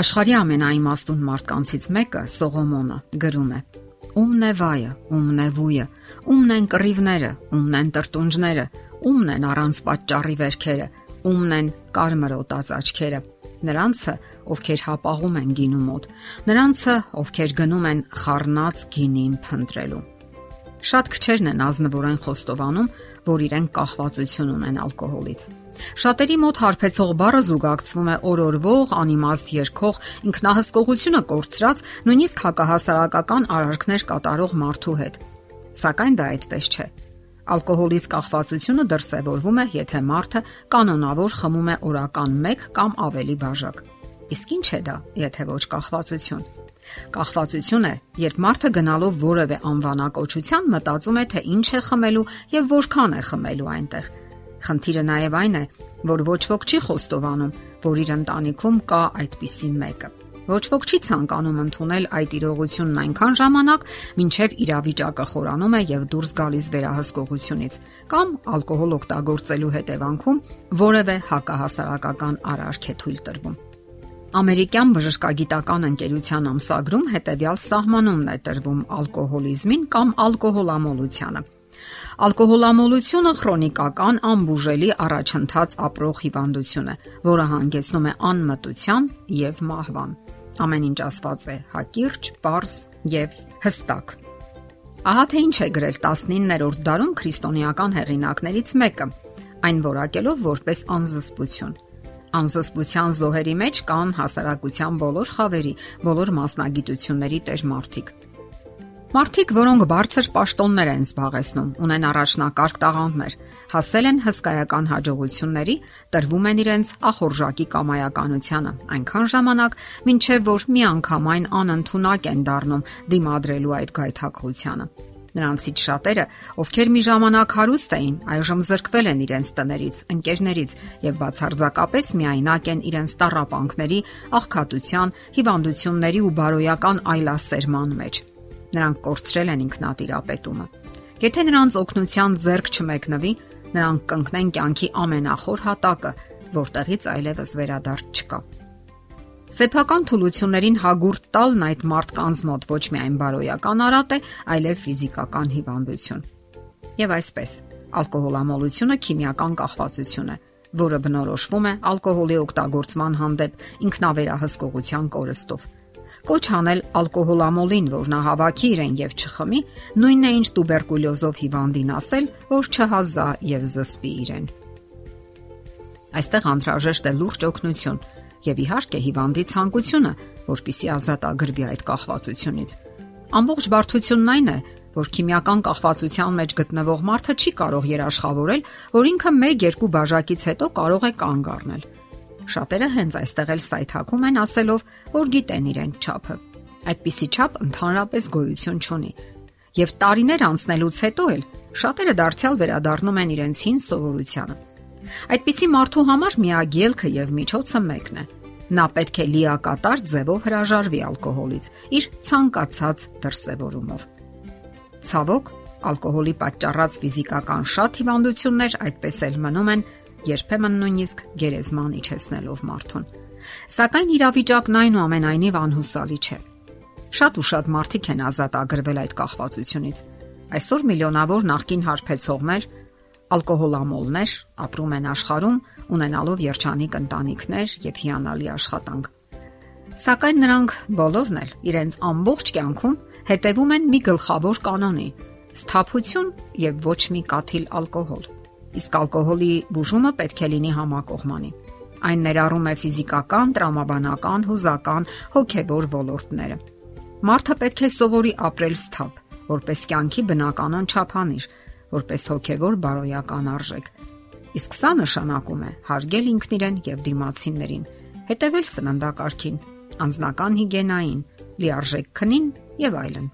Աշխարհի ամենաիմաստուն մարդկանցից մեկը Սողոմոնը գրում է. Ումն է վայը, ումն է վույը, ումն են կռիվները, ումն են տրտունջները, ումն են առանց պատճառի վերքերը, ումն են կարմրոտած աչքերը։ Նրանցը, ովքեր հապաղում են գինու մոտ, նրանցը, ովքեր գնում են խառնած գինին փնտրելու։ Շատ քչերն են ազնվորեն խոստովանում, որ իրեն կախվածություն ունեն ալկոհոլից։ Շատերի մոտ հարբեցող բառը զուգակցվում է օրորվող, անիմաստ երկխող, ինքնահսկողությունը կորցրած, նույնիսկ հակահասարակական արարքներ կատարող մարդու հետ։ Սակայն դա այդպես չէ։ Ալկոհոլից կախվածությունը դրսևորվում է, եթե մարդը կանոնավոր խմում է օրական 1 կամ ավելի բաժակ։ Իսկ ինչ է դա, եթե ոչ կախվածություն։ Կախվածություն է, երբ մարդը գնալով որևէ անվանակոչության մտածում է, թե ինչ է խմելու եւ որքան է խմելու այնտեղ։ Խնդիրը նաև այն է, որ ոչ ոք չի խոստովանում, որ իր ընտանիքում կա այդպիսի մեկը։ Ոչ ոք չի ցանկանում ընդունել այդ իրողությունն այնքան ժամանակ, մինչև իրավիճակը խորանում է եւ դուրս գալիս վերահսկողությունից կամ ալկոհոլ օգտագործելու հետևանքում որևէ հակահասարակական արարք է թույլ տրվում։ Ամերիկյան բժշկագիտական ընկերության ամսագրում հետևյալ սահմանումն է տրվում ալկոհոլիզմին կամ ալկոհոլամոլությանը։ Ալկոհոլամոլությունը քրոնիկական անբուժելի առաջընթաց ապրող հիվանդություն է, որը հանգեցնում է անմտության եւ մահվան։ Ամեն ինչ ասված է հակիրճ, པարս եւ հստակ։ Ահա թե ինչ է գրել 19-րդ դարում քրիստոնեական հեղինակներից մեկը, այն որակելով որպես անզսպություն Անզսպության զոհերի մեջ կան հասարակության բոլոր խավերի, բոլոր մասնագիտությունների տեր մարդիկ։ Մարդիկ, որոնք բարձր պաշտոններ են զբաղեցնում, ունեն առաջնակարգ տաղանդներ, հասել են հսկայական հաջողությունների, տրվում են իրենց ախորժակի կամայականությանը, այնքան ժամանակ, մինչև որ միանգամայն անընդունակ են դառնում դիմադրելու այդ գայթակղությանը։ Նրանցից շատերը, ովքեր մի ժամանակ հարուստ էին, այժմ զրկվել են իրենց տներից, ընկերներից եւ բացարձակապես միայնակ են իրենց տարապանքների, աղքատության, հիվանդությունների ու բարոյական այլասերման մեջ։ Նրանք կորցրել են ինքնատիրապետումը։ Եթե նրանց օգնության ձեռք չմեկնվի, նրանք կընկնեն կյանքի ամենախոր հատակը, որտեղից այլևս վերադարձ չկա։ Սեփական թուլություններին հագուրտ տալն այդ մարդկանց մոտ ոչ միայն բարոյական արատ է, այլև ֆիզիկական հիվանդություն։ Եվ այսպես, ալկոհոլամոլությունը քիմիական կախվածություն է, որը բնորոշվում է ալկոհոլի օգտագործման հանդեպ ինքնավերահսկողության կորստով։ Կոչ անել ալկոհոլամոլին, որ նա հավաքի իրեն եւ չխմի, նույնն է ինչ տուբերկուլյոզով հիվանդին ասել, որ չհազա եւ զսպի իրեն։ Այստեղ անհրաժեշտ է լուրջ օգնություն, եւ իհարկե հիվանդի ցանկությունը, որpիսի ազատ ագրվի այդ կախվածությունից։ Ամբողջ բարդությունն այն է, որ քիմիական կախվածության մեջ գտնվող մարդը չի կարող երաշխավորել, որ ինքը 1-2 բաժակից հետո կարող է կանգ առնել։ Շատերը հենց այստեղ էլ սայթակում են ասելով, որ գիտեն իրենց ճափը։ Այդպիսի ճափ ընդհանրապես գոյություն չունի։ Եվ տարիներ անցնելուց հետո էլ շատերը դարձյալ վերադառնում են իրենց հին սովորությանը Այդպիսի մարդու համար միակ ելքը եւ միջոցը մեկն է։ Նա պետք է լիակատար ձևով հրաժարվի ալկոհոլից իր ցանկացած դրսևորումով։ Ցավոք, ալկոհոլի պատճառած ֆիզիկական շատ հիվանդություններ այդպես էլ մնում են երբեմն նույնիսկ գերեզման իջեցնելով մարդուն։ Սակայն իրավիճակն այնուամենայնիվ անհուսալի չէ։ Շատ ու շատ մարդիկ են ազատ ագրվել այդ կախվածությունից։ Այսօր միլիոնավոր նախկին հարբեցողներ ալկոհոլամոլներ ապրում են աշխարհում ունենալով երջանիկ ընտանիքներ եւ հիանալի աշխատանք։ Սակայն նրանք բոլորն էլ իրենց ամբողջ կյանքում հետևում են մի գլխավոր կանոնի՝ սթափություն եւ ոչ մի կաթիլ ալկոհոլ։ Իսկ ալկոհոլի բուժումը պետք է լինի համակողմանի։ Այն ներառում է ֆիզիկական, տրամաբանական, հուզական, հոգեվոր ոլորտները։ Մարդը պետք է սովորի ապրել սթափ, որպես կյանքի բնականon չափանիշ, որպես հոգևոր բարոյական արժեք։ Իսկ սա նշանակում է հարգել ինքնիրեն եւ դիմացիներին, հետևել սննդակարգին, անձնական հիգիենային, լիարժեք քնին եւ այլն։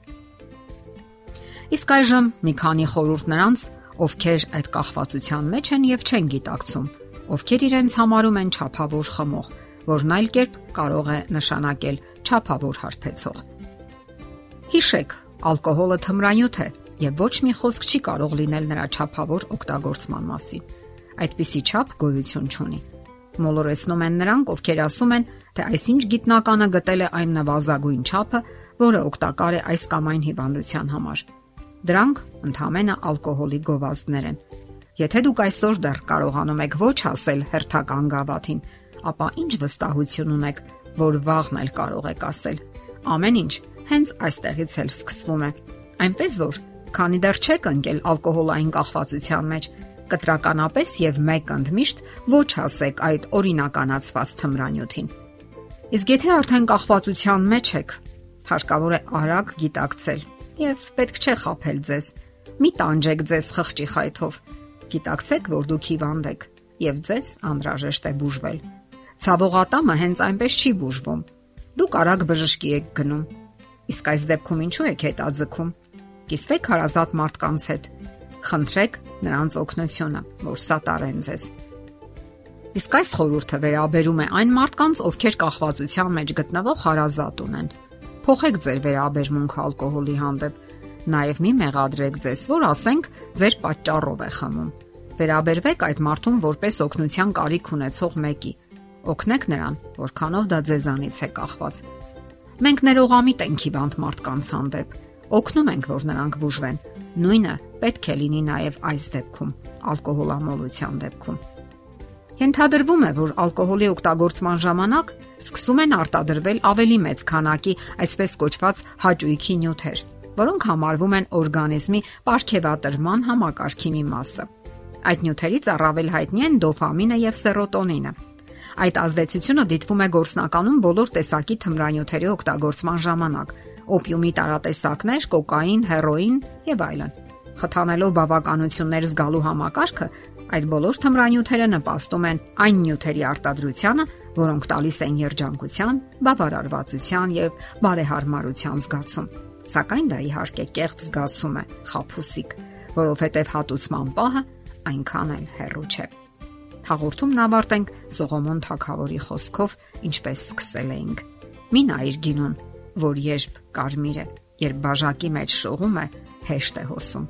Իսկ այժմ մի քանի խորհուրդ նրանց, ովքեր այդ կախվածության մեջ են եւ չեն գիտակցում, ովքեր իրենց համարում են ճափավոր խմող, որն այլ կերպ կարող է նշանակել ճափավոր հարբեցող։ Հիշեք, ալկոհոլը թմրանյութ է, եւ ոչ մի խոսք չի կարող լինել նրա ճափավոր օգտագործման մասին։ Այդպիսի ճափ գոյություն չունի։ Մոլորեսնում են նրանք, ովքեր ասում են, թե այսինչ գիտնականը գտել է այն նվազագույն չափը, որը օգտակար է այս կամ այն հիվանդության համար։ Դրանք ընդհանրապես ալկոհոլի գովազդներ են։ Եթե դուք այսօր դեռ կարողանում եք ոչ ասել հերթական գավաթին, ապա ինչ վստահություն ունեք, որ վաղն էլ կարող եք ասել։ Ամեն ինչ հենց այստեղից էլ սկսվում է։ Այնպես որ, քանի դեռ չեք ընկել ալկոհոլային կախվածության մեջ, կտրականապես եւ մեկ ընդմիշտ ոչ ասեք այդ օրինականացված թմրանյութին։ Իսկ եթե արդեն կախվածության մեջ եք, հարկավոր է արագ գիտակցել եւ պետք չէ խაფել ձեզ։ Մի տանջեք ձեզ խղճի խայթով։ Գիտակցեք, որ դուք հիվանդ եք եւ ձեզ անհրաժեշտ է բուժվել։ Ցավողատամը հենց այնպես չի բուժվում։ Դուք արագ բժշկի եք գնում։ Իսկ այս դեպքում ինչու եք հետաձգում։ Կիսվեք հարազատ մարդկանց հետ։ Խնդրեք նրանց օգնությունը, որ սատարեն ձեզ։ Իսկ այս խորհուրդը վերաբերում է այն մարդկանց, ովքեր կախվածության մեջ գտնվող հարազատ ունեն։ Փոխեք ձեր վերաբերմունքը ալկոհոլի հանդեպ։ Նաև մի մեղադրեք ձեզ, որ ասենք ձեր պատճառով է խմում։ Վերաբերվեք այդ մարդուն որպես օգնության կարիք ունեցող մեկի։ Օգնեք նրան, որքանով դա ձեզանից է կախված։ Մենք ներողամիտ ենք հիվանդ մարդկանց հանդեպ։ Օգնում ենք, որ նրանք բուժվեն։ Նույնը պետք է լինի նաև այս դեպքում, ալկոհոլամոլության դեպքում։ Ենթադրվում է, որ ալկոհոլի օգտագործման ժամանակ սկսում են արտադրվել ավելի մեծ քանակի այսպես կոչված հաճույքի նյութեր, որոնք համարվում են օրգանիզմի ապարքեվատրման համակարգի մի մասը։ Այդ նյութերից առավել հայտնի են դոֆամինը եւ սերոտոնինը։ Այդ ազդեցությունը դիտվում է գործնականում բոլոր տեսակի թմրանյութերի օգտագործման ժամանակ՝ օպիումի տարատեսակներ, կոկային, հերոին եւ այլն։ Խթանելով բավականություններ զգալու համակարգը, Այդ բոլոր թմրանյութերը նպաստում են այն նյութերի արտադրությանը, որոնք տալիս են երջանկության, բավարարվածության եւ բարեհարմարության զգացում։ Սակայն դա իհարկե կեղծ զգացում է, խափուսիկ, որովհետեւ հատուցման պահը այնքան էլ հեռու չէ։ Հաղորդումն ավարտենք Սողոմոն Թագավորի խոսքով, ինչպես սկսել էինք։ Մի նայր գինուն, որ երբ կարմիր է, երբ բաժակի մեջ շողում է, հեշտ է հոսում։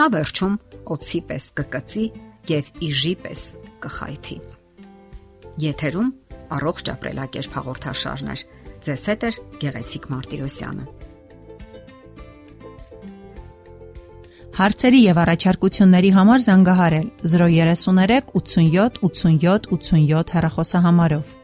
Նա վերջում օծի պես կկծի եւ իժի պես կխայթի։ Եթերում առողջ ապրելակերպ հաղորդաշարներ։ Ձեզ հետ է Գեղեցիկ Մարտիրոսյանը։ Հարցերի եւ առաջարկությունների համար զանգահարել 033 87 87 87 հեռախոսահամարով։